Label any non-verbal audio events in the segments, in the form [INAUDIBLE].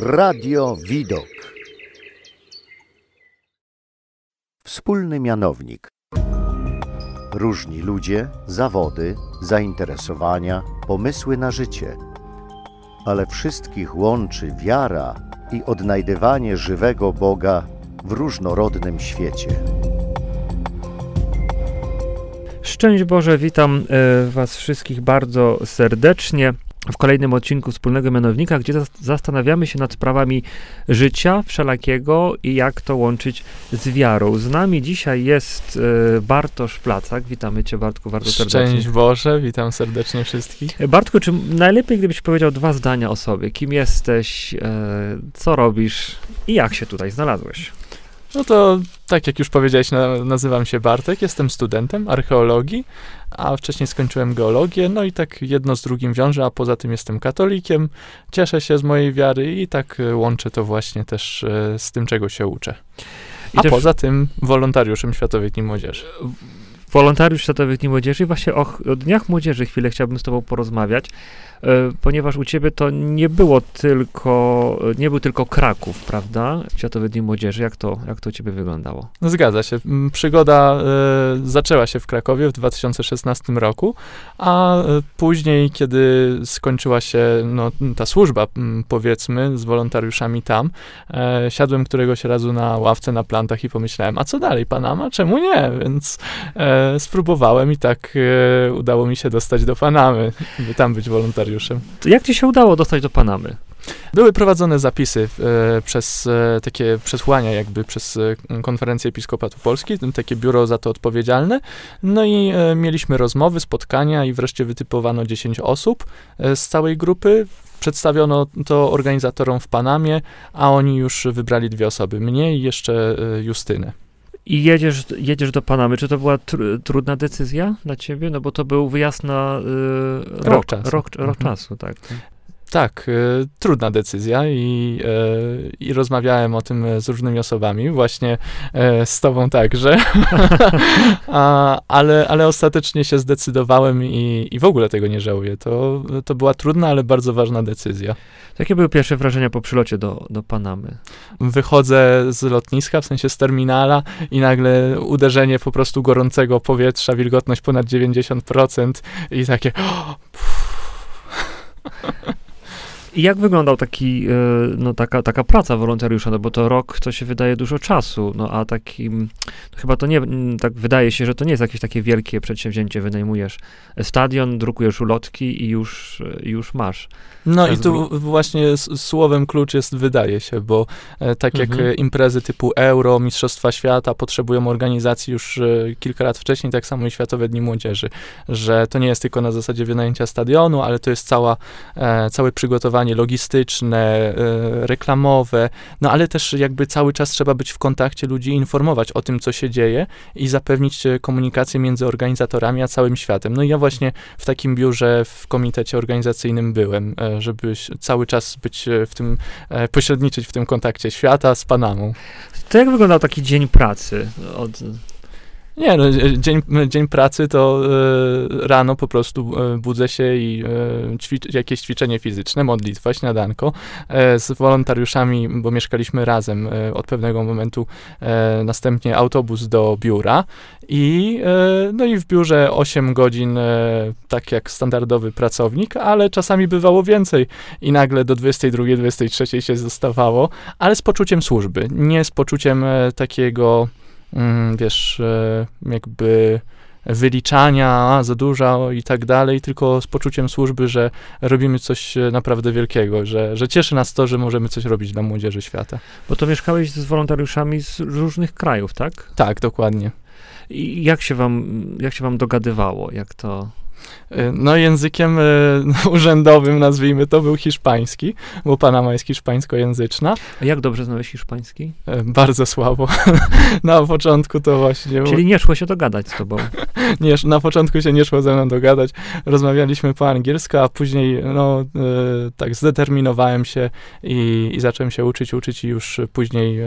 Radio Widok. Wspólny mianownik. Różni ludzie, zawody, zainteresowania, pomysły na życie. Ale wszystkich łączy wiara i odnajdywanie żywego Boga w różnorodnym świecie. Szczęść Boże, witam e, Was wszystkich bardzo serdecznie w kolejnym odcinku Wspólnego Mianownika, gdzie zas- zastanawiamy się nad sprawami życia wszelakiego i jak to łączyć z wiarą. Z nami dzisiaj jest e, Bartosz Placak. Witamy Cię Bartku bardzo serdecznie. Szczęść Boże, witam serdecznie wszystkich. E, Bartku, czy najlepiej gdybyś powiedział dwa zdania o sobie? Kim jesteś, e, co robisz i jak się tutaj znalazłeś? No to tak jak już powiedziałeś, na, nazywam się Bartek, jestem studentem archeologii, a wcześniej skończyłem geologię, no i tak jedno z drugim wiąże, a poza tym jestem katolikiem, cieszę się z mojej wiary i tak e, łączę to właśnie też e, z tym, czego się uczę. I A poza tym wolontariuszem Światowej Dni Młodzieży. Wolontariusz Światowych Dni Młodzieży. Właśnie o, o Dniach Młodzieży chwilę chciałbym z Tobą porozmawiać, e, ponieważ u Ciebie to nie było tylko, nie był tylko Kraków, prawda? Światowe Dni Młodzieży. Jak to, jak to u Ciebie wyglądało? Zgadza się. Przygoda e, zaczęła się w Krakowie w 2016 roku, a e, później, kiedy skończyła się no, ta służba, powiedzmy, z wolontariuszami tam, e, siadłem któregoś razu na ławce na plantach i pomyślałem, a co dalej, Panama? Czemu nie? Więc e, spróbowałem i tak e, udało mi się dostać do Panamy, by tam być wolontariuszem. To jak Ci się udało dostać do Panamy? Były prowadzone zapisy e, przez e, takie przesłania, jakby przez e, Konferencję Episkopatu Polski, tym takie biuro za to odpowiedzialne. No i e, mieliśmy rozmowy, spotkania i wreszcie wytypowano 10 osób e, z całej grupy. Przedstawiono to organizatorom w Panamie, a oni już wybrali dwie osoby, mnie i jeszcze Justynę. I jedziesz, jedziesz do Panamy. Czy to była tr- trudna decyzja dla Ciebie? No bo to był wyjazd na y, rok, Rok czasu. Rok, rok Mhm. czasu, tak. Tak, e, trudna decyzja i, e, i rozmawiałem o tym z różnymi osobami, właśnie e, z tobą także, [LAUGHS] A, ale, ale ostatecznie się zdecydowałem i, i w ogóle tego nie żałuję. To, to była trudna, ale bardzo ważna decyzja. Jakie były pierwsze wrażenia po przylocie do, do Panamy? Wychodzę z lotniska, w sensie z terminala i nagle uderzenie po prostu gorącego powietrza, wilgotność ponad 90% i takie... [GASPS] I jak wyglądał taki, e, no taka, taka praca wolontariusza, no bo to rok to się wydaje dużo czasu, no a takim, no chyba to nie, tak wydaje się, że to nie jest jakieś takie wielkie przedsięwzięcie, wynajmujesz stadion, drukujesz ulotki i już, e, już masz. No i tu właśnie słowem klucz jest wydaje się, bo e, tak jak Mhm. e, imprezy typu Euro, Mistrzostwa Świata potrzebują organizacji już e, kilka lat wcześniej, tak samo i Światowe Dni Młodzieży, że to nie jest tylko na zasadzie wynajęcia stadionu, ale to jest cała, e, całe przygotowanie logistyczne, e, reklamowe, no ale też jakby cały czas trzeba być w kontakcie ludzi, informować o tym, co się dzieje i zapewnić e, komunikację między organizatorami a całym światem. No i ja właśnie w takim biurze w komitecie organizacyjnym byłem, e, żeby cały czas być w tym, pośredniczyć w tym kontakcie świata z Panamą. To jak wyglądał taki dzień pracy? Od, Nie, no, e, dzień, dzień pracy to e, rano po prostu e, budzę się i jakieś ćwiczenie fizyczne, modlitwa, śniadanko z wolontariuszami, bo mieszkaliśmy razem od pewnego momentu, następnie autobus do biura i, no i w biurze 8 godzin, tak jak standardowy pracownik, ale czasami bywało więcej i nagle do 22, 23 się zostawało, ale z poczuciem służby, nie z poczuciem takiego wiesz, e, jakby wyliczania, a, za dużo i tak dalej, tylko z poczuciem służby, że robimy coś e, naprawdę wielkiego, że, że cieszy nas to, że możemy coś robić dla młodzieży świata. bo to mieszkałeś z wolontariuszami z różnych krajów, tak? Tak, dokładnie. I jak się wam, jak się wam dogadywało? Jak to... E, No językiem e, [LAUGHS] urzędowym, nazwijmy to, był hiszpański, bo Panama jest hiszpańskojęzyczna. A jak dobrze znałeś hiszpański? E, Bardzo słabo. [LAUGHS] Na początku to właśnie... Czyli nie szło się dogadać z tobą. [LAUGHS] nie, na początku się nie szło ze mną dogadać. Rozmawialiśmy po angielsku, a później no, tak zdeterminowałem się i, i zacząłem się uczyć, uczyć i już później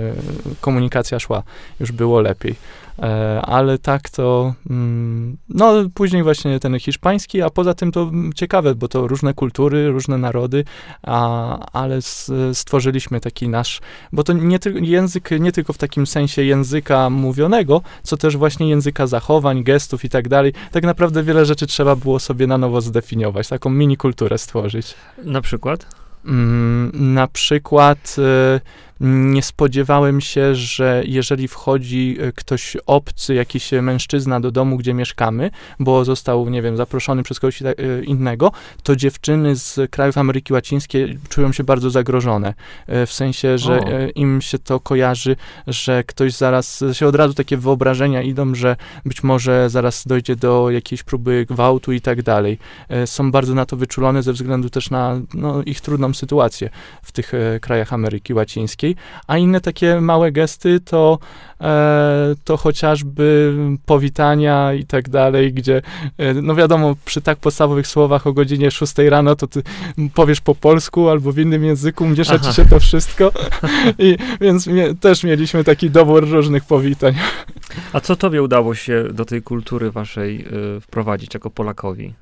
komunikacja szła. Już było lepiej. E, ale tak to, mm, no później właśnie ten hiszpański, a poza tym to mm, ciekawe, bo to różne kultury, różne narody, a, ale stworzyliśmy taki nasz, bo to nie ty, język nie tylko w takim sensie języka mówionego, co też właśnie języka zachowań, gestów i tak dalej. Tak naprawdę wiele rzeczy trzeba było sobie na nowo zdefiniować, taką mini kulturę stworzyć. Na przykład? Mm, na przykład y, nie spodziewałem się, że jeżeli wchodzi e, ktoś obcy, jakiś mężczyzna do domu, gdzie mieszkamy, bo został, nie wiem, zaproszony przez kogoś e, innego, to dziewczyny z krajów Ameryki Łacińskiej czują się bardzo zagrożone. E, w sensie, że o. im się to kojarzy, że ktoś zaraz, się od razu takie wyobrażenia idą, że być może zaraz dojdzie do jakiejś próby gwałtu i tak dalej. Są bardzo na to wyczulone ze względu też na no, ich trudną sytuację w tych krajach Ameryki Łacińskiej a inne takie małe gesty to, e, to chociażby powitania i tak dalej, gdzie, e, no wiadomo, przy tak podstawowych słowach o godzinie 6 rano, to ty powiesz po polsku albo w innym języku, miesza ci się to wszystko. I, więc mie, też mieliśmy taki dobór różnych powitań. A co tobie udało się do tej kultury waszej y, wprowadzić jako Polakowi?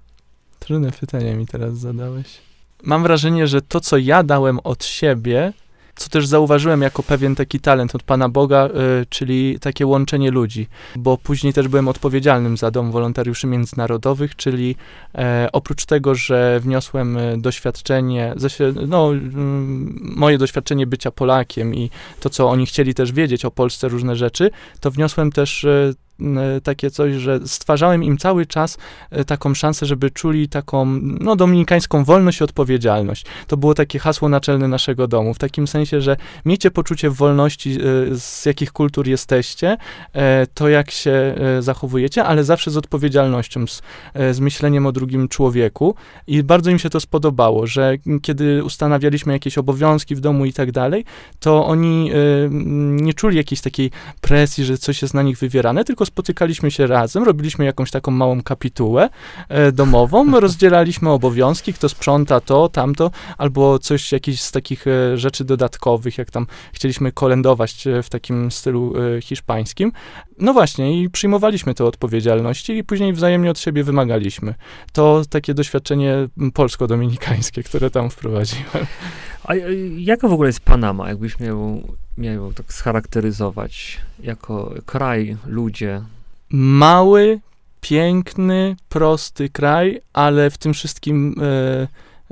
Trudne pytanie mi teraz zadałeś. Mam wrażenie, że to, co ja dałem od siebie, co też zauważyłem jako pewien taki talent od Pana Boga, y, czyli takie łączenie ludzi, bo później też byłem odpowiedzialnym za Dom Wolontariuszy Międzynarodowych, czyli e, oprócz tego, że wniosłem e, doświadczenie, no, moje doświadczenie bycia Polakiem i to, co oni chcieli też wiedzieć o Polsce, różne rzeczy, to wniosłem też E, takie coś, że stwarzałem im cały czas e, taką szansę, żeby czuli taką, no, dominikańską wolność i odpowiedzialność. To było takie hasło naczelne naszego domu, w takim sensie, że miejcie poczucie wolności, e, z jakich kultur jesteście, to jak się zachowujecie, ale zawsze z odpowiedzialnością, z, z myśleniem o drugim człowieku i bardzo im się to spodobało, że kiedy ustanawialiśmy jakieś obowiązki w domu i tak dalej, to oni nie czuli jakiejś takiej presji, że coś jest na nich wywierane, tylko spotykaliśmy się razem, robiliśmy jakąś taką małą kapitułę e, domową, [LAUGHS] rozdzielaliśmy obowiązki, kto sprząta to, tamto, albo coś, jakieś z takich e, rzeczy dodatkowych, jak tam chcieliśmy kolędować e, w takim stylu e, hiszpańskim. No właśnie, i przyjmowaliśmy te odpowiedzialności i później wzajemnie od siebie wymagaliśmy. To takie doświadczenie polsko-dominikańskie, które tam wprowadziłem. [LAUGHS] A jaka w ogóle jest Panama, jakbyś miał, miał tak scharakteryzować jako kraj, ludzie? Mały, piękny, prosty kraj, ale w tym wszystkim e,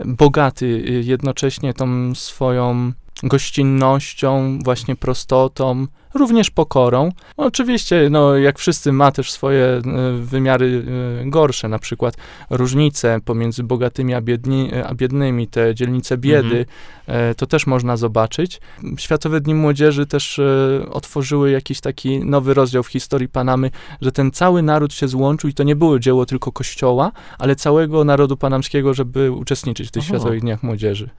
bogaty jednocześnie tą swoją gościnnością, właśnie prostotą, również pokorą. Oczywiście, no, jak wszyscy, ma też swoje e, wymiary e, gorsze, na przykład różnice pomiędzy bogatymi a, biedni, a biednymi, te dzielnice biedy, mhm. to też można zobaczyć. Światowe Dni Młodzieży też otworzyły jakiś taki nowy rozdział w historii Panamy, że ten cały naród się złączył i to nie było dzieło tylko kościoła, ale całego narodu panamskiego, żeby uczestniczyć w tych Aha. Światowych Dniach Młodzieży.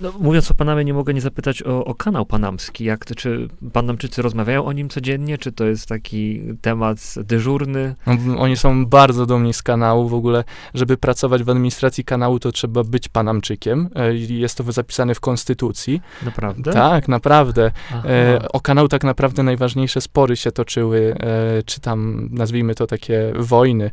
No, mówiąc o Panamie, nie mogę nie zapytać o, o kanał panamski. Jak czy Panamczycy rozmawiają o nim codziennie, czy to jest taki temat dyżurny? No, oni są bardzo dumni z kanału. W ogóle, żeby pracować w administracji kanału, to trzeba być Panamczykiem. E, jest to zapisane w konstytucji. Naprawdę? Tak, naprawdę. E, o kanał tak naprawdę najważniejsze spory się toczyły, e, czy tam, nazwijmy to takie wojny,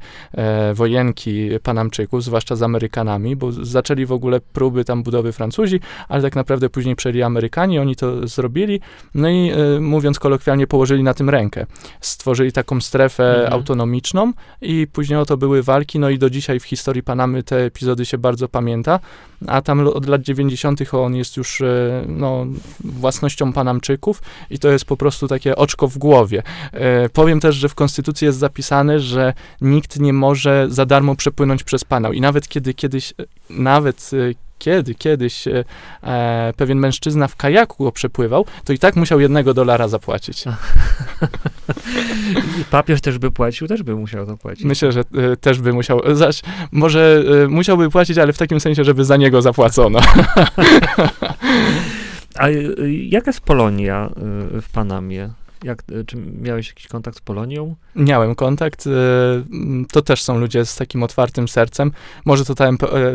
wojenki Panamczyków, zwłaszcza z Amerykanami, bo zaczęli w ogóle próby tam budowy Francuzi, ale tak naprawdę później przejęli Amerykanie, oni to zrobili, no i y, mówiąc kolokwialnie, położyli na tym rękę. Stworzyli taką strefę mhm. autonomiczną i później o to były walki, no i do dzisiaj w historii Panamy te epizody się bardzo pamięta, a tam od lat 90. on jest już y, no, własnością Panamczyków i to jest po prostu takie oczko w głowie. Y, powiem też, że w Konstytucji jest zapisane, że nikt nie może za darmo przepłynąć przez Panał i nawet kiedy kiedyś, nawet kiedy kiedyś e, e, pewien mężczyzna w kajaku go przepływał, to i tak musiał jednego dolara zapłacić. [LAUGHS] papież też by płacił, też by musiał to płacić. Myślę, że e, też by musiał. Zaś, może e, musiałby płacić, ale w takim sensie, żeby za niego zapłacono. [LAUGHS] A e, jaka jest Polonia e, w Panamie? Jak, czy miałeś jakiś kontakt z Polonią? Miałem kontakt. To też są ludzie z takim otwartym sercem. Może to ta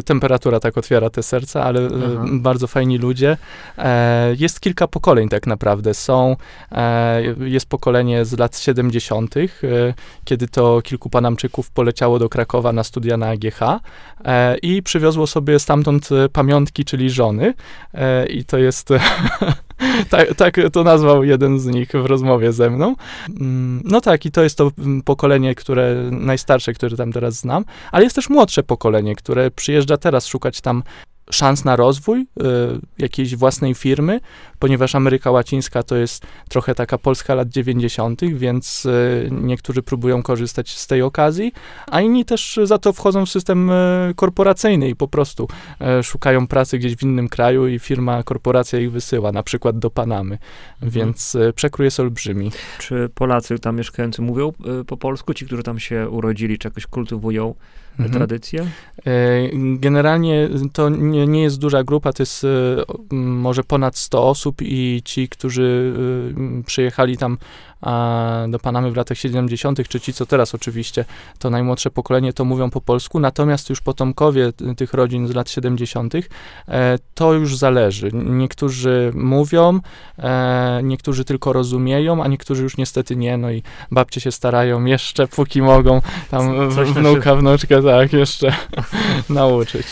temperatura tak otwiera te serca, ale Aha. bardzo fajni ludzie. Jest kilka pokoleń tak naprawdę. Są, jest pokolenie z lat 70., kiedy to kilku Panamczyków poleciało do Krakowa na studia na AGH i przywiozło sobie stamtąd pamiątki, czyli żony. I to jest [LAUGHS] [LAUGHS] tak, tak to nazwał jeden z nich w rozmowie ze mną. Mm, no tak, i to jest to mm, pokolenie, które najstarsze, które tam teraz znam, ale jest też młodsze pokolenie, które przyjeżdża teraz szukać tam szans na rozwój y, jakiejś własnej firmy, ponieważ Ameryka Łacińska to jest trochę taka Polska lat 90., więc y, niektórzy próbują korzystać z tej okazji, a inni też za to wchodzą w system y, korporacyjny i po prostu szukają pracy gdzieś w innym kraju i firma, korporacja ich wysyła, na przykład do Panamy, więc przekrój jest olbrzymi. Czy Polacy tam mieszkający mówią po polsku, ci, którzy tam się urodzili, czy jakoś kultywują mhm. tradycję? E, generalnie to nie, nie jest duża grupa, to jest e, może ponad 100 osób i ci, którzy e, przyjechali tam do Panamy w latach 70., czy ci, co teraz oczywiście, to najmłodsze pokolenie, to mówią po polsku, natomiast już potomkowie tych rodzin z lat 70., to już zależy. Niektórzy mówią, niektórzy tylko rozumieją, a niektórzy już niestety nie, no i babcie się starają jeszcze, póki mogą, tam Coś wnuka, wnuczkę, tak, jeszcze [LAUGHS] nauczyć.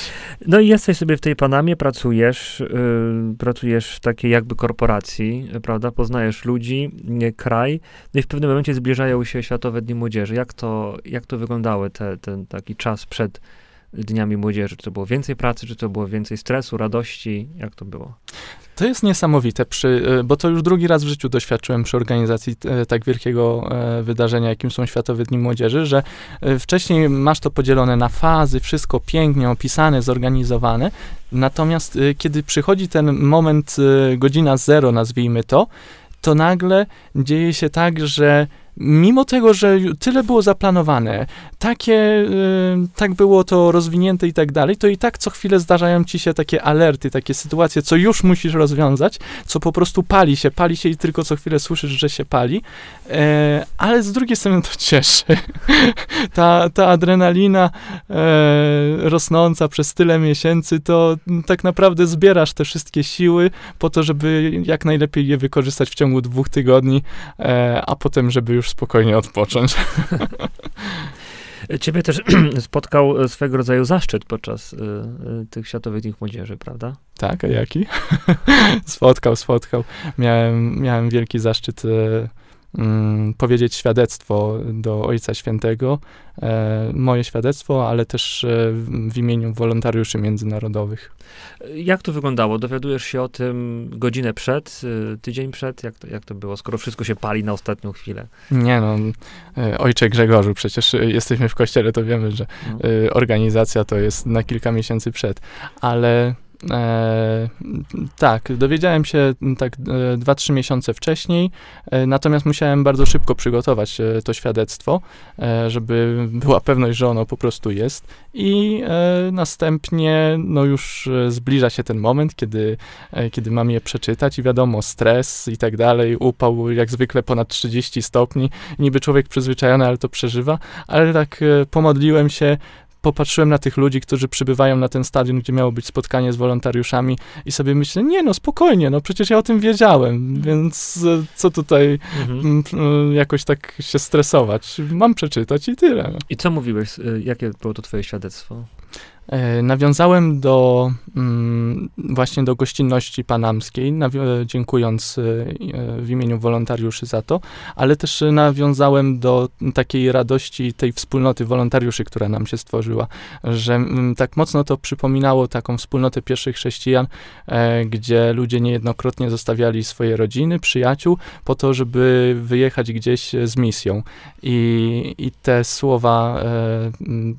No i jesteś sobie w tej Panamie, pracujesz, yy, pracujesz w takiej jakby korporacji, prawda, poznajesz ludzi, nie, kraj, no i w pewnym momencie zbliżają się Światowe Dni Młodzieży. Jak to, jak to wyglądały te, ten taki czas przed Dniami Młodzieży? Czy to było więcej pracy, czy to było więcej stresu, radości? Jak to było? To jest niesamowite, przy, e, bo to już drugi raz w życiu doświadczyłem przy organizacji e, tak wielkiego e, wydarzenia, jakim są Światowe Dni Młodzieży, że wcześniej masz to podzielone na fazy, wszystko pięknie opisane, zorganizowane, natomiast kiedy przychodzi ten moment, godzina zero, nazwijmy to, to nagle dzieje się tak, że mimo tego, że tyle było zaplanowane, takie, y, tak było to rozwinięte i tak dalej, to i tak co chwilę zdarzają ci się takie alerty, takie sytuacje, co już musisz rozwiązać, co po prostu pali się, pali się i tylko co chwilę słyszysz, że się pali, e, ale z drugiej strony to cieszy. [LAUGHS] ta, ta adrenalina e, rosnąca przez tyle miesięcy, to tak naprawdę zbierasz te wszystkie siły po to, żeby jak najlepiej je wykorzystać w ciągu dwóch tygodni, e, a potem, żeby już spokojnie odpocząć. [LAUGHS] Ciebie też [CLEARS THROAT] spotkał swego rodzaju zaszczyt podczas y, y, tych Światowych Dni Młodzieży, prawda? Tak, a jaki? [LAUGHS] spotkał, spotkał. Miałem, miałem wielki zaszczyt y, mm, powiedzieć świadectwo do Ojca Świętego, e, moje świadectwo, ale też e, w imieniu wolontariuszy międzynarodowych. Jak to wyglądało? Dowiadujesz się o tym godzinę przed, y, tydzień przed? Jak to, jak to było, skoro wszystko się pali na ostatnią chwilę? Nie no, e, ojcze Grzegorzu, przecież jesteśmy w kościele, to wiemy, że no. organizacja to jest na kilka miesięcy przed, ale E, tak, dowiedziałem się tak 2-3 e, miesiące wcześniej, e, natomiast musiałem bardzo szybko przygotować e, to świadectwo, e, żeby była pewność, że ono po prostu jest. I e, następnie no już zbliża się ten moment, kiedy, kiedy mam je przeczytać i wiadomo, stres i tak dalej, upał jak zwykle ponad 30 stopni, niby człowiek przyzwyczajony, ale to przeżywa, ale tak pomodliłem się, popatrzyłem na tych ludzi, którzy przybywają na ten stadion, gdzie miało być spotkanie z wolontariuszami i sobie myślę, nie no, spokojnie, no przecież ja o tym wiedziałem, więc e, co tutaj mhm. Jakoś tak się stresować? Mam przeczytać i tyle. No. I co mówiłeś, e, jakie było to twoje świadectwo? E, nawiązałem do mm, właśnie do gościnności panamskiej, dziękując e, w imieniu wolontariuszy za to, ale też nawiązałem do takiej radości tej wspólnoty wolontariuszy, która nam się stworzyła, że mm, tak mocno to przypominało taką wspólnotę pierwszych chrześcijan, e, gdzie ludzie niejednokrotnie zostawiali swoje rodziny, przyjaciół, po to, żeby wyjechać gdzieś z misją. I, i te słowa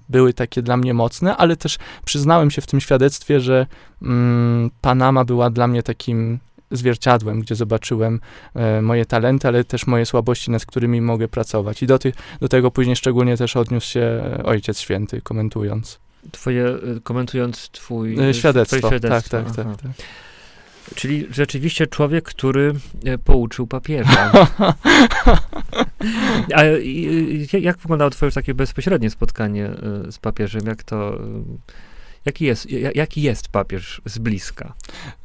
były takie dla mnie mocne, ale też przyznałem się w tym świadectwie, że mm, Panama była dla mnie takim zwierciadłem, gdzie zobaczyłem e, moje talenty, ale też moje słabości, nad którymi mogę pracować. I do, tych, do tego później szczególnie też odniósł się Ojciec Święty, komentując. Twoje, e, komentując twój... E, świadectwo, świadectwo. tak, tak, tak, tak. Czyli rzeczywiście człowiek, który e, pouczył papieża. [LAUGHS] A jak wyglądało twoje takie bezpośrednie spotkanie e, z papieżem? Jak to... Jaki jest, ja- jaki jest papież z bliska?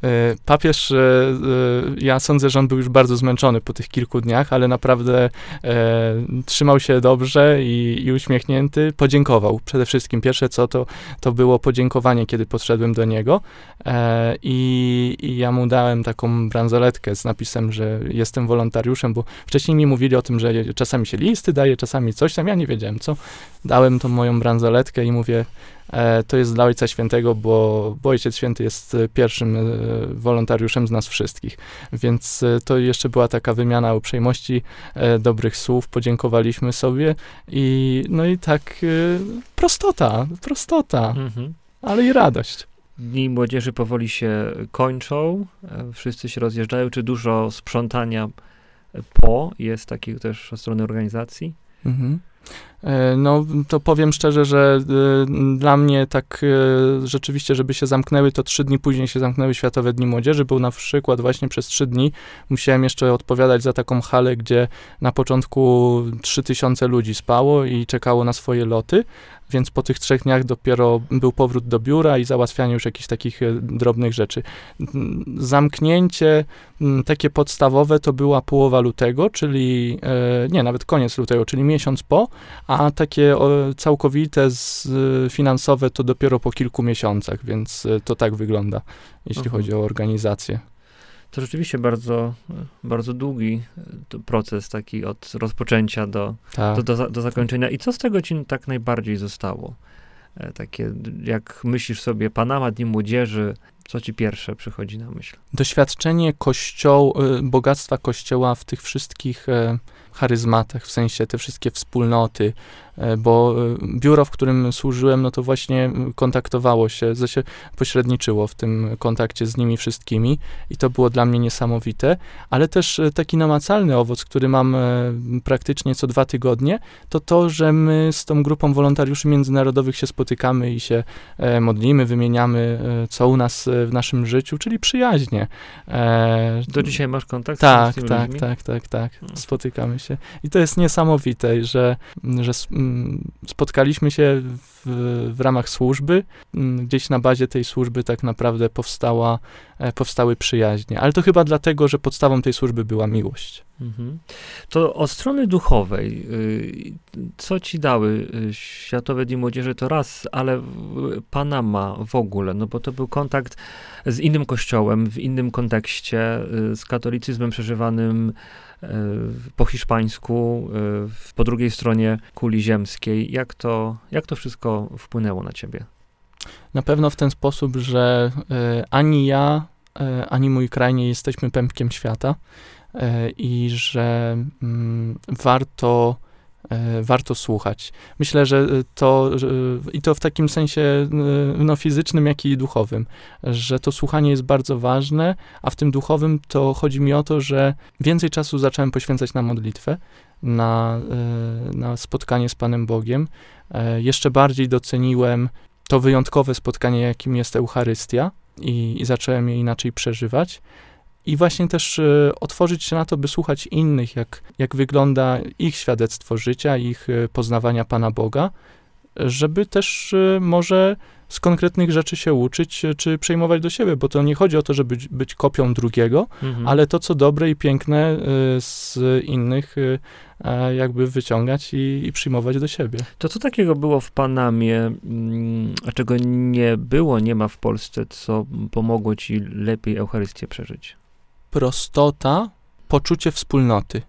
E, Papież, e, e, ja sądzę, że on był już bardzo zmęczony po tych kilku dniach, ale naprawdę trzymał się dobrze i, i uśmiechnięty. Podziękował. Przede wszystkim pierwsze co to, to było podziękowanie, kiedy podszedłem do niego i, i ja mu dałem taką bransoletkę z napisem, że jestem wolontariuszem, bo wcześniej mi mówili o tym, że czasami się listy daje, czasami coś tam, ja nie wiedziałem co. Dałem tą moją bransoletkę i mówię, to jest dla Ojca Świętego, bo, bo Ojciec Święty jest e, pierwszym e, wolontariuszem z nas wszystkich. Więc e, to jeszcze była taka wymiana uprzejmości, e, dobrych słów, podziękowaliśmy sobie i no i tak e, prostota, prostota, Mhm. ale i radość. Dni młodzieży powoli się kończą, e, wszyscy się rozjeżdżają. Czy dużo sprzątania e, po jest takiego też od strony organizacji? Mhm. E, No, to powiem szczerze, że y, dla mnie tak y, rzeczywiście, żeby się zamknęły, to trzy dni później się zamknęły Światowe Dni Młodzieży, był na przykład właśnie przez trzy dni musiałem jeszcze odpowiadać za taką halę, gdzie na początku 3000 ludzi spało i czekało na swoje loty, więc po tych trzech dniach dopiero był powrót do biura i załatwianie już jakichś takich e, drobnych rzeczy. Mm, Zamknięcie mm, takie podstawowe to była połowa lutego, czyli e, nie, nawet koniec lutego, czyli miesiąc po, a takie całkowite y, finansowe to dopiero po kilku miesiącach, więc to tak wygląda, jeśli Mhm. chodzi o organizację. To rzeczywiście bardzo, bardzo długi e, proces taki od rozpoczęcia do, Tak. do, do, do zakończenia. I co z tego ci tak najbardziej zostało? E, Takie, jak myślisz sobie, Panama, Dni Młodzieży, co ci pierwsze przychodzi na myśl? Doświadczenie kościoł, y, bogactwa kościoła w tych wszystkich e, charyzmatach, w sensie te wszystkie wspólnoty, e, bo e, biuro, w którym służyłem, no to właśnie kontaktowało się, się pośredniczyło w tym kontakcie z nimi wszystkimi i to było dla mnie niesamowite, ale też e, taki namacalny owoc, który mam e, praktycznie co dwa tygodnie, to to, że my z tą grupą wolontariuszy międzynarodowych się spotykamy i się e, modlimy, wymieniamy, e, co u nas e, w naszym życiu, czyli przyjaźnie. E, Do dzisiaj masz kontakt z tak, tymi tak, tak, tak, tak. Hmm. Spotykamy się. I to jest niesamowite, że, że mm, spotkaliśmy się w, w ramach służby. Gdzieś na bazie tej służby tak naprawdę powstała, e, powstały przyjaźnie. Ale to chyba dlatego, że podstawą tej służby była miłość. Mhm. To od strony duchowej, y, co ci dały y, Światowe Dni Młodzieży to raz, ale Panama w ogóle, no bo to był kontakt z innym kościołem, w innym kontekście, y, z katolicyzmem przeżywanym po hiszpańsku, y, po drugiej stronie kuli ziemskiej. Jak to, jak to wszystko wpłynęło na ciebie? Na pewno w ten sposób, że e, ani ja, e, ani mój kraj nie jesteśmy pępkiem świata i że mm, warto, warto słuchać. Myślę, że to że, i to w takim sensie e, no, fizycznym, jak i duchowym, że to słuchanie jest bardzo ważne, a w tym duchowym to chodzi mi o to, że więcej czasu zacząłem poświęcać na modlitwę, na, e, na spotkanie z Panem Bogiem. E, Jeszcze bardziej doceniłem to wyjątkowe spotkanie, jakim jest Eucharystia i, i zacząłem je inaczej przeżywać. I właśnie też e, otworzyć się na to, by słuchać innych, jak, jak wygląda ich świadectwo życia, ich e, poznawania Pana Boga, żeby też e, może z konkretnych rzeczy się uczyć, czy przejmować do siebie, bo to nie chodzi o to, żeby być, być kopią drugiego, Mhm. ale to, co dobre i piękne z innych, jakby wyciągać i, i przyjmować do siebie. To co takiego było w Panamie, mm, a czego nie było, nie ma w Polsce, co pomogło ci lepiej Eucharystię przeżyć? Prostota, poczucie wspólnoty.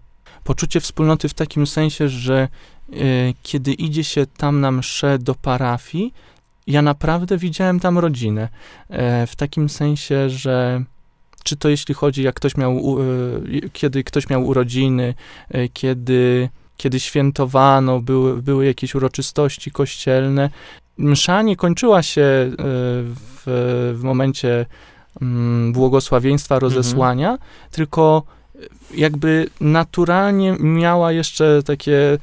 Poczucie wspólnoty w takim sensie, że e, kiedy idzie się tam na mszę do parafii, ja naprawdę widziałem tam rodzinę. E, w takim sensie, że czy to jeśli chodzi, jak ktoś miał, e, kiedy ktoś miał urodziny, kiedy, kiedy świętowano, były, były jakieś uroczystości kościelne. Msza nie kończyła się w, w momencie błogosławieństwa, rozesłania, tylko jakby naturalnie miała jeszcze takie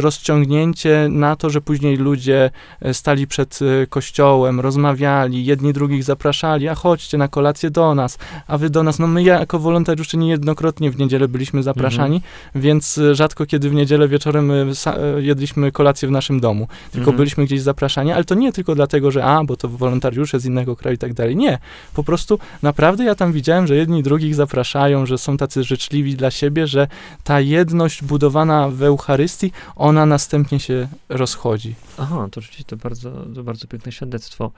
rozciągnięcie na to, że później ludzie e, stali przed e, kościołem, rozmawiali, jedni drugich zapraszali, a chodźcie na kolację do nas, a wy do nas. No my jako wolontariusze niejednokrotnie w niedzielę byliśmy zapraszani, Mhm. więc e, rzadko kiedy w niedzielę wieczorem e, e, jedliśmy kolację w naszym domu, tylko Mhm. byliśmy gdzieś zapraszani, ale to nie tylko dlatego, że a, bo to wolontariusze z innego kraju i tak dalej. Nie, po prostu naprawdę ja tam widziałem, że jedni drugich zapraszają, że są tacy życzliwi dla siebie, że ta jedność budowana w Eucharystii, ona następnie się rozchodzi. Aha, to rzeczywiście to bardzo, to bardzo piękne świadectwo.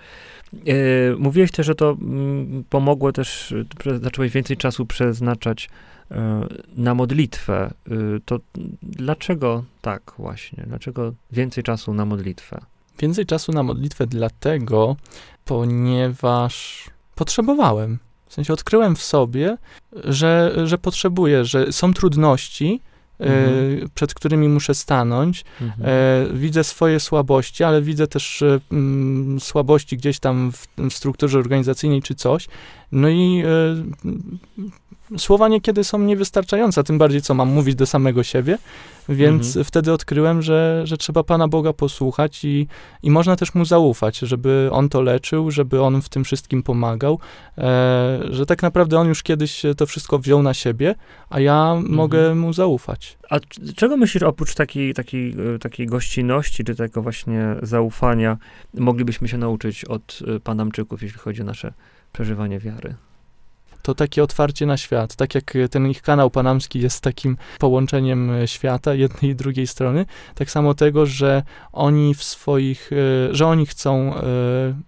E, mówiłeś też, że to mm, pomogło też, zacząłeś więcej czasu przeznaczać e, na modlitwę. Y, to dlaczego tak właśnie? Dlaczego więcej czasu na modlitwę? Więcej czasu na modlitwę dlatego, ponieważ potrzebowałem. W sensie odkryłem w sobie, że, że potrzebuję, że są trudności, e, Mhm. przed którymi muszę stanąć, Mhm. E, widzę swoje słabości, ale widzę też e, mm, słabości gdzieś tam w, w strukturze organizacyjnej czy coś. No i e, słowa niekiedy są niewystarczające, tym bardziej co mam mówić do samego siebie, więc Mhm. wtedy odkryłem, że, że trzeba Pana Boga posłuchać i, i można też Mu zaufać, żeby On to leczył, żeby On w tym wszystkim pomagał, e, że tak naprawdę On już kiedyś to wszystko wziął na siebie, a ja mogę Mu zaufać. A czego myślisz oprócz takiej, takiej, e, takiej gościnności, czy tego właśnie zaufania, moglibyśmy się nauczyć od e, panamczyków, jeśli chodzi o nasze przeżywanie wiary? To takie otwarcie na świat. Tak jak e, ten ich kanał panamski jest takim połączeniem e, świata, jednej i drugiej strony, tak samo tego, że oni w swoich, e, że oni chcą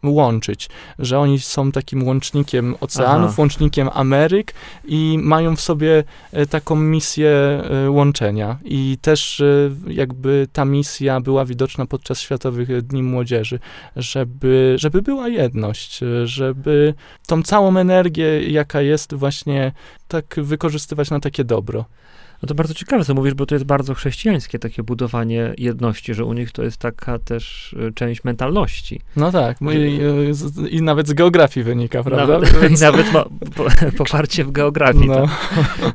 łączyć, że oni są takim łącznikiem oceanów, Aha. łącznikiem Ameryk i mają w sobie taką misję łączenia. I też jakby ta misja była widoczna podczas Światowych Dni Młodzieży, żeby, żeby była jedność, żeby tą całą energię, jaka jest, właśnie tak wykorzystywać na takie dobro. No to bardzo ciekawe, co mówisz, bo to jest bardzo chrześcijańskie takie budowanie jedności, że u nich to jest taka też e, część mentalności. No tak, i, z- i nawet z geografii wynika, prawda? Nawet, [LAUGHS] Więc- I nawet ma po, [LAUGHS] poparcie w geografii, no, ta,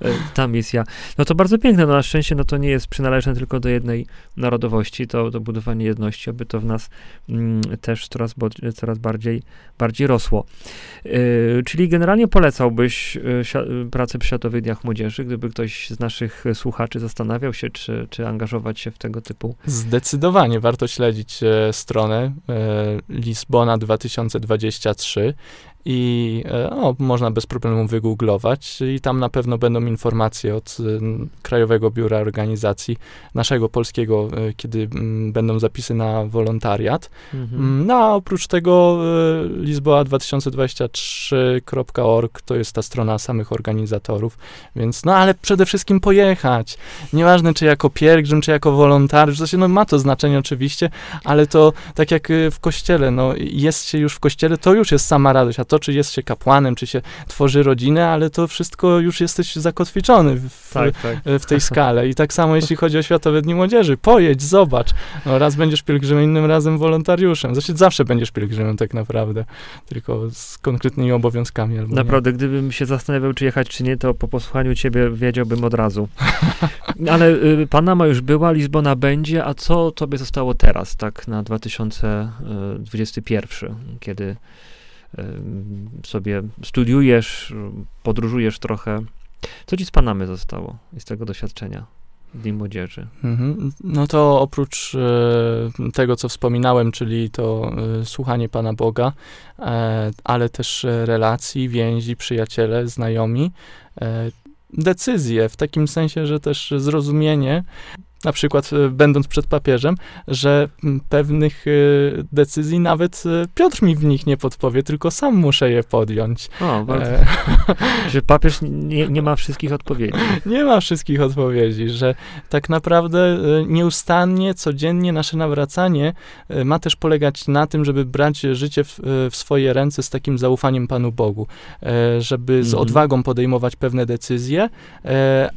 e, ta misja. No to bardzo piękne, no na szczęście no to nie jest przynależne tylko do jednej narodowości, to, to budowanie jedności, aby to w nas mm, też coraz, bo, coraz bardziej, bardziej rosło. E, czyli generalnie polecałbyś sia- pracę przy Światowych Dniach Młodzieży, gdyby ktoś z naszych słuchaczy zastanawiał się, czy, czy angażować się w tego typu? Zdecydowanie warto śledzić e, stronę e, Lisbona 2023 i e, o, można bez problemu wygooglować i tam na pewno będą informacje od e, Krajowego Biura Organizacji naszego polskiego, e, kiedy będą zapisy na wolontariat. Mhm. Mm, No a oprócz tego e, Lisboa2023.org to jest ta strona samych organizatorów, więc no ale przede wszystkim pojechać. Nieważne czy jako pielgrzym, czy jako wolontariusz, to się, no ma to znaczenie oczywiście, ale to tak jak w kościele, no jest się już w kościele, to już jest sama radość, a to czy jest się kapłanem, czy się tworzy rodzinę, ale to wszystko już jesteś zakotwiczony w, Tak, tak. w tej [LAUGHS] skale. I tak samo jeśli chodzi o Światowe Dni Młodzieży. Pojedź, zobacz. No, raz będziesz pielgrzymem, innym razem wolontariuszem. Zresztą zawsze będziesz pielgrzymem tak naprawdę, tylko z konkretnymi obowiązkami. Albo Naprawdę, gdybym się zastanawiał, czy jechać, czy nie, to po posłuchaniu ciebie wiedziałbym od razu. [LAUGHS] Ale y, Panama już była, Lizbona będzie, a co tobie zostało teraz, tak na 2021, kiedy y, sobie studiujesz, podróżujesz trochę. Co ci z Panamy zostało z tego doświadczenia Dni Młodzieży? Mhm. No to oprócz e, tego, co wspominałem, czyli to e, słuchanie Pana Boga, e, ale też relacji, więzi, przyjaciele, znajomi, e, decyzje, w takim sensie, że też zrozumienie, na przykład e, będąc przed papieżem, że m, pewnych e, decyzji nawet e, Piotr mi w nich nie podpowie, tylko sam muszę je podjąć. O, bardzo, E, [LAUGHS] że papież nie, nie ma wszystkich odpowiedzi. [LAUGHS] nie ma wszystkich odpowiedzi, że tak naprawdę nieustannie, codziennie nasze nawracanie ma też polegać na tym, żeby brać życie w, w swoje ręce z takim zaufaniem Panu Bogu, żeby z Mhm. odwagą podejmować pewne decyzje,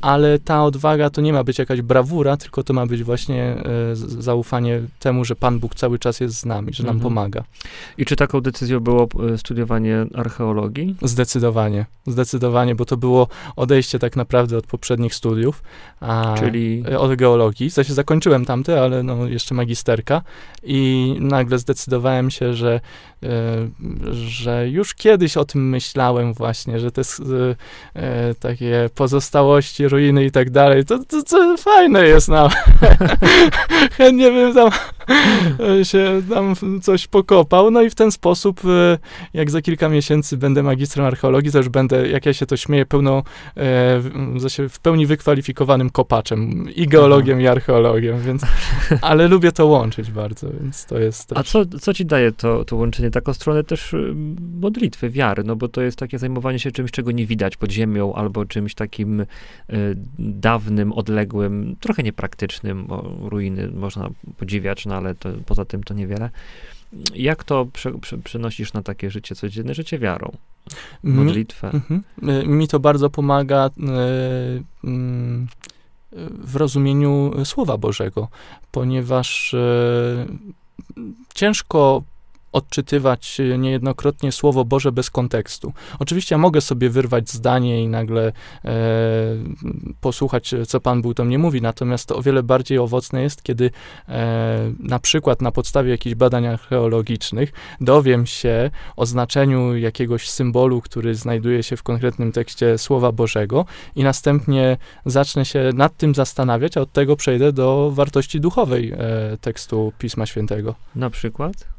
ale ta odwaga to nie ma być jakaś brawura, tylko tylko to ma być właśnie e, zaufanie temu, że Pan Bóg cały czas jest z nami, że nam mhm. pomaga. I czy taką decyzją było e, studiowanie archeologii? Zdecydowanie, zdecydowanie, bo to było odejście tak naprawdę od poprzednich studiów. A, Czyli? Od geologii. W sensie zakończyłem tamte, ale no jeszcze magisterka i nagle zdecydowałem się, że, że już kiedyś o tym myślałem właśnie, że te takie pozostałości, ruiny i tak dalej, to, to, to fajne jest nam. [LAUGHS] Chętnie bym tam [LAUGHS] się tam coś pokopał, no i w ten sposób, e, jak za kilka miesięcy będę magistrem archeologii, to już będę, jak ja się to śmieję, pełną, e, w pełni wykwalifikowanym kopaczem i geologiem, i archeologiem, więc, [LAUGHS] ale lubię to łączyć bardzo, więc to jest też... A co, co ci daje to, to łączenie, taką stronę też y, modlitwy, wiary, no bo to jest takie zajmowanie się czymś, czego nie widać pod ziemią, albo czymś takim y, dawnym, odległym, trochę niepraktycznym, bo ruiny można podziwiać, no ale to, poza tym to niewiele. Jak to prze, prze, przenosisz na takie życie codzienne, życie wiarą? Modlitwę? Mi, mhm. y, mi to bardzo pomaga y, y, w rozumieniu Słowa Bożego, ponieważ ciężko odczytywać e, niejednokrotnie Słowo Boże bez kontekstu. Oczywiście ja mogę sobie wyrwać zdanie i nagle e, posłuchać, co Pan Bóg do mnie mówi, natomiast to o wiele bardziej owocne jest, kiedy e, na przykład na podstawie jakichś badań archeologicznych dowiem się o znaczeniu jakiegoś symbolu, który znajduje się w konkretnym tekście Słowa Bożego i następnie zacznę się nad tym zastanawiać, a od tego przejdę do wartości duchowej e, tekstu Pisma Świętego. Na przykład?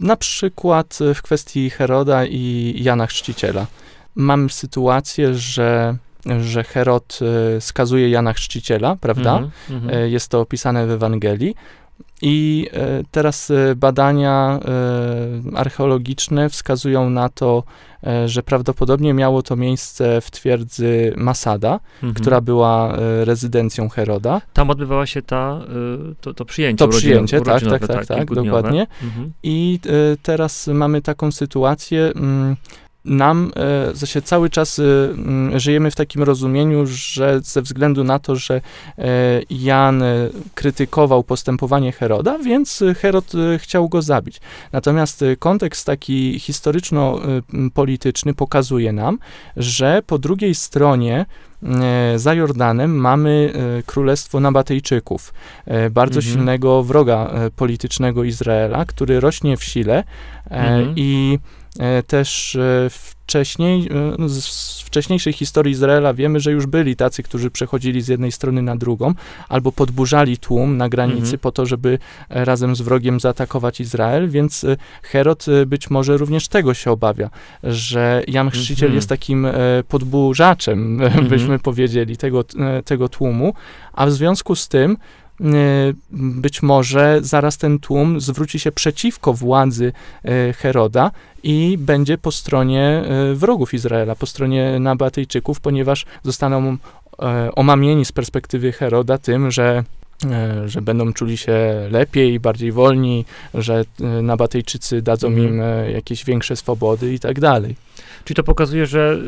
Na przykład w kwestii Heroda i Jana Chrzciciela. Mamy sytuację, że że Herod e, skazuje Jana Chrzciciela, prawda? Mm. Jest to opisane w Ewangelii. I e, teraz e, badania e, archeologiczne wskazują na to, że prawdopodobnie miało to miejsce w twierdzy Masada, mhm. która była rezydencją Heroda. Tam odbywała się ta, to, to przyjęcie. To przyjęcie, tak, tak, tak, tak, dokładnie. Mhm. I teraz mamy taką sytuację, mm, nam e, się cały czas e, żyjemy w takim rozumieniu, że ze względu na to, że e, Jan krytykował postępowanie Heroda, więc Herod chciał go zabić. Natomiast kontekst taki historyczno-polityczny pokazuje nam, że po drugiej stronie za Jordanem mamy królestwo Nabatejczyków, bardzo mhm. silnego wroga politycznego Izraela, który rośnie w sile mhm. i E, też e, wcześniej, e, z wcześniejszej historii Izraela wiemy, że już byli tacy, którzy przechodzili z jednej strony na drugą, albo podburzali tłum na granicy mhm. po to, żeby razem z wrogiem zaatakować Izrael, więc Herod być może również tego się obawia, że Jan Chrzciciel mhm. jest takim podburzaczem, mhm. byśmy powiedzieli, tego, tego tłumu, a w związku z tym być może zaraz ten tłum zwróci się przeciwko władzy y, Heroda i będzie po stronie y, wrogów Izraela, po stronie Nabatejczyków, ponieważ zostaną omamieni z perspektywy Heroda tym, że że będą czuli się lepiej, bardziej wolni, że Nabatejczycy dadzą mhm. im jakieś większe swobody i tak dalej. Czyli to pokazuje, że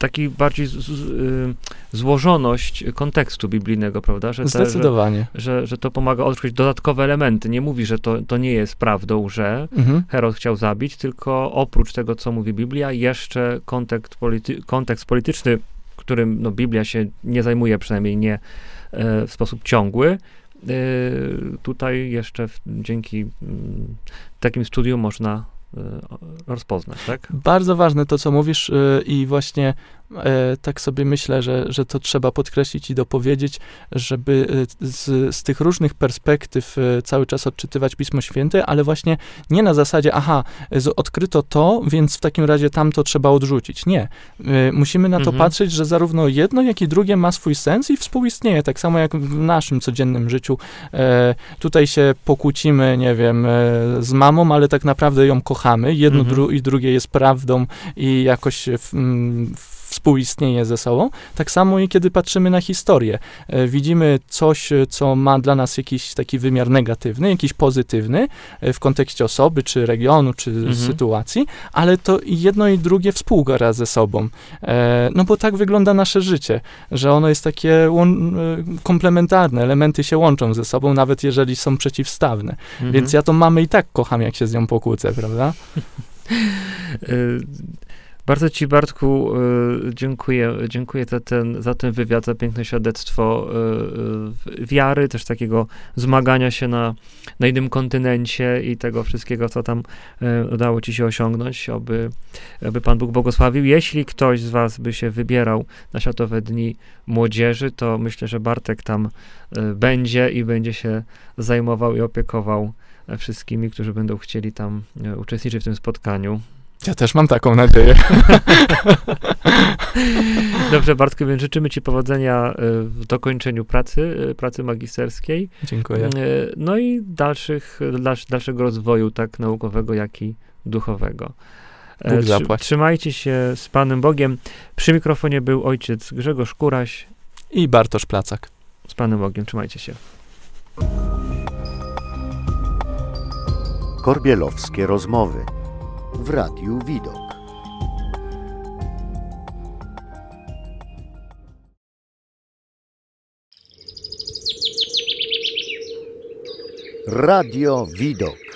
taki bardziej z, z, złożoność kontekstu biblijnego, prawda? Że te, Zdecydowanie. Że, że, że, to pomaga odkryć dodatkowe elementy. Nie mówi, że to, to nie jest prawdą, że mhm. Herod chciał zabić, tylko oprócz tego, co mówi Biblia, jeszcze kontekst, polity, kontekst polityczny, którym no, Biblia się nie zajmuje, przynajmniej nie e, w sposób ciągły, e, tutaj jeszcze dzięki mm, takim studium można e, rozpoznać, tak? Bardzo ważne to, co mówisz e, i właśnie E, tak sobie myślę, że, że to trzeba podkreślić i dopowiedzieć, żeby e, z, z tych różnych perspektyw e, cały czas odczytywać Pismo Święte, ale właśnie nie na zasadzie, aha, odkryto to, więc w takim razie tamto trzeba odrzucić. Nie. Musimy na to mhm. patrzeć, że zarówno jedno, jak i drugie ma swój sens i współistnieje, tak samo jak w naszym codziennym życiu. Tutaj się pokłócimy, nie wiem, z mamą, ale tak naprawdę ją kochamy. Jedno mhm. dru i drugie jest prawdą i jakoś w, w współistnieje ze sobą. Tak samo i kiedy patrzymy na historię. E, widzimy coś, e, co ma dla nas jakiś taki wymiar negatywny, jakiś pozytywny e, w kontekście osoby, czy regionu, czy Mhm. sytuacji, ale to jedno i drugie współgra ze sobą. No bo tak wygląda nasze życie, że ono jest takie komplementarne, elementy się łączą ze sobą, nawet jeżeli są przeciwstawne. Mhm. Więc ja to mamy i tak kocham, jak się z nią pokłócę, prawda? [LAUGHS] [LAUGHS] Bardzo Ci, Bartku, y, dziękuję, dziękuję za ten, za ten wywiad, za piękne świadectwo y, y, wiary, też takiego zmagania się na, na innym kontynencie i tego wszystkiego, co tam udało Ci się osiągnąć, aby, aby Pan Bóg błogosławił. Jeśli ktoś z Was by się wybierał na Światowe Dni Młodzieży, to myślę, że Bartek tam będzie i będzie się zajmował i opiekował wszystkimi, którzy będą chcieli tam uczestniczyć w tym spotkaniu. Ja też mam taką nadzieję. [LAUGHS] Dobrze, Bartku, więc życzymy Ci powodzenia e, w dokończeniu pracy, e, pracy magisterskiej. Dziękuję. E, No i dalszych, dalsz, dalszego rozwoju, tak naukowego, jak i duchowego. Bóg trzy- zapłać. Trzymajcie się z Panem Bogiem. Przy mikrofonie był ojciec Grzegorz Kuraś. I Bartosz Placak. Z Panem Bogiem, trzymajcie się. Korbielowskie rozmowy w Radiu Widok. Radio Widok.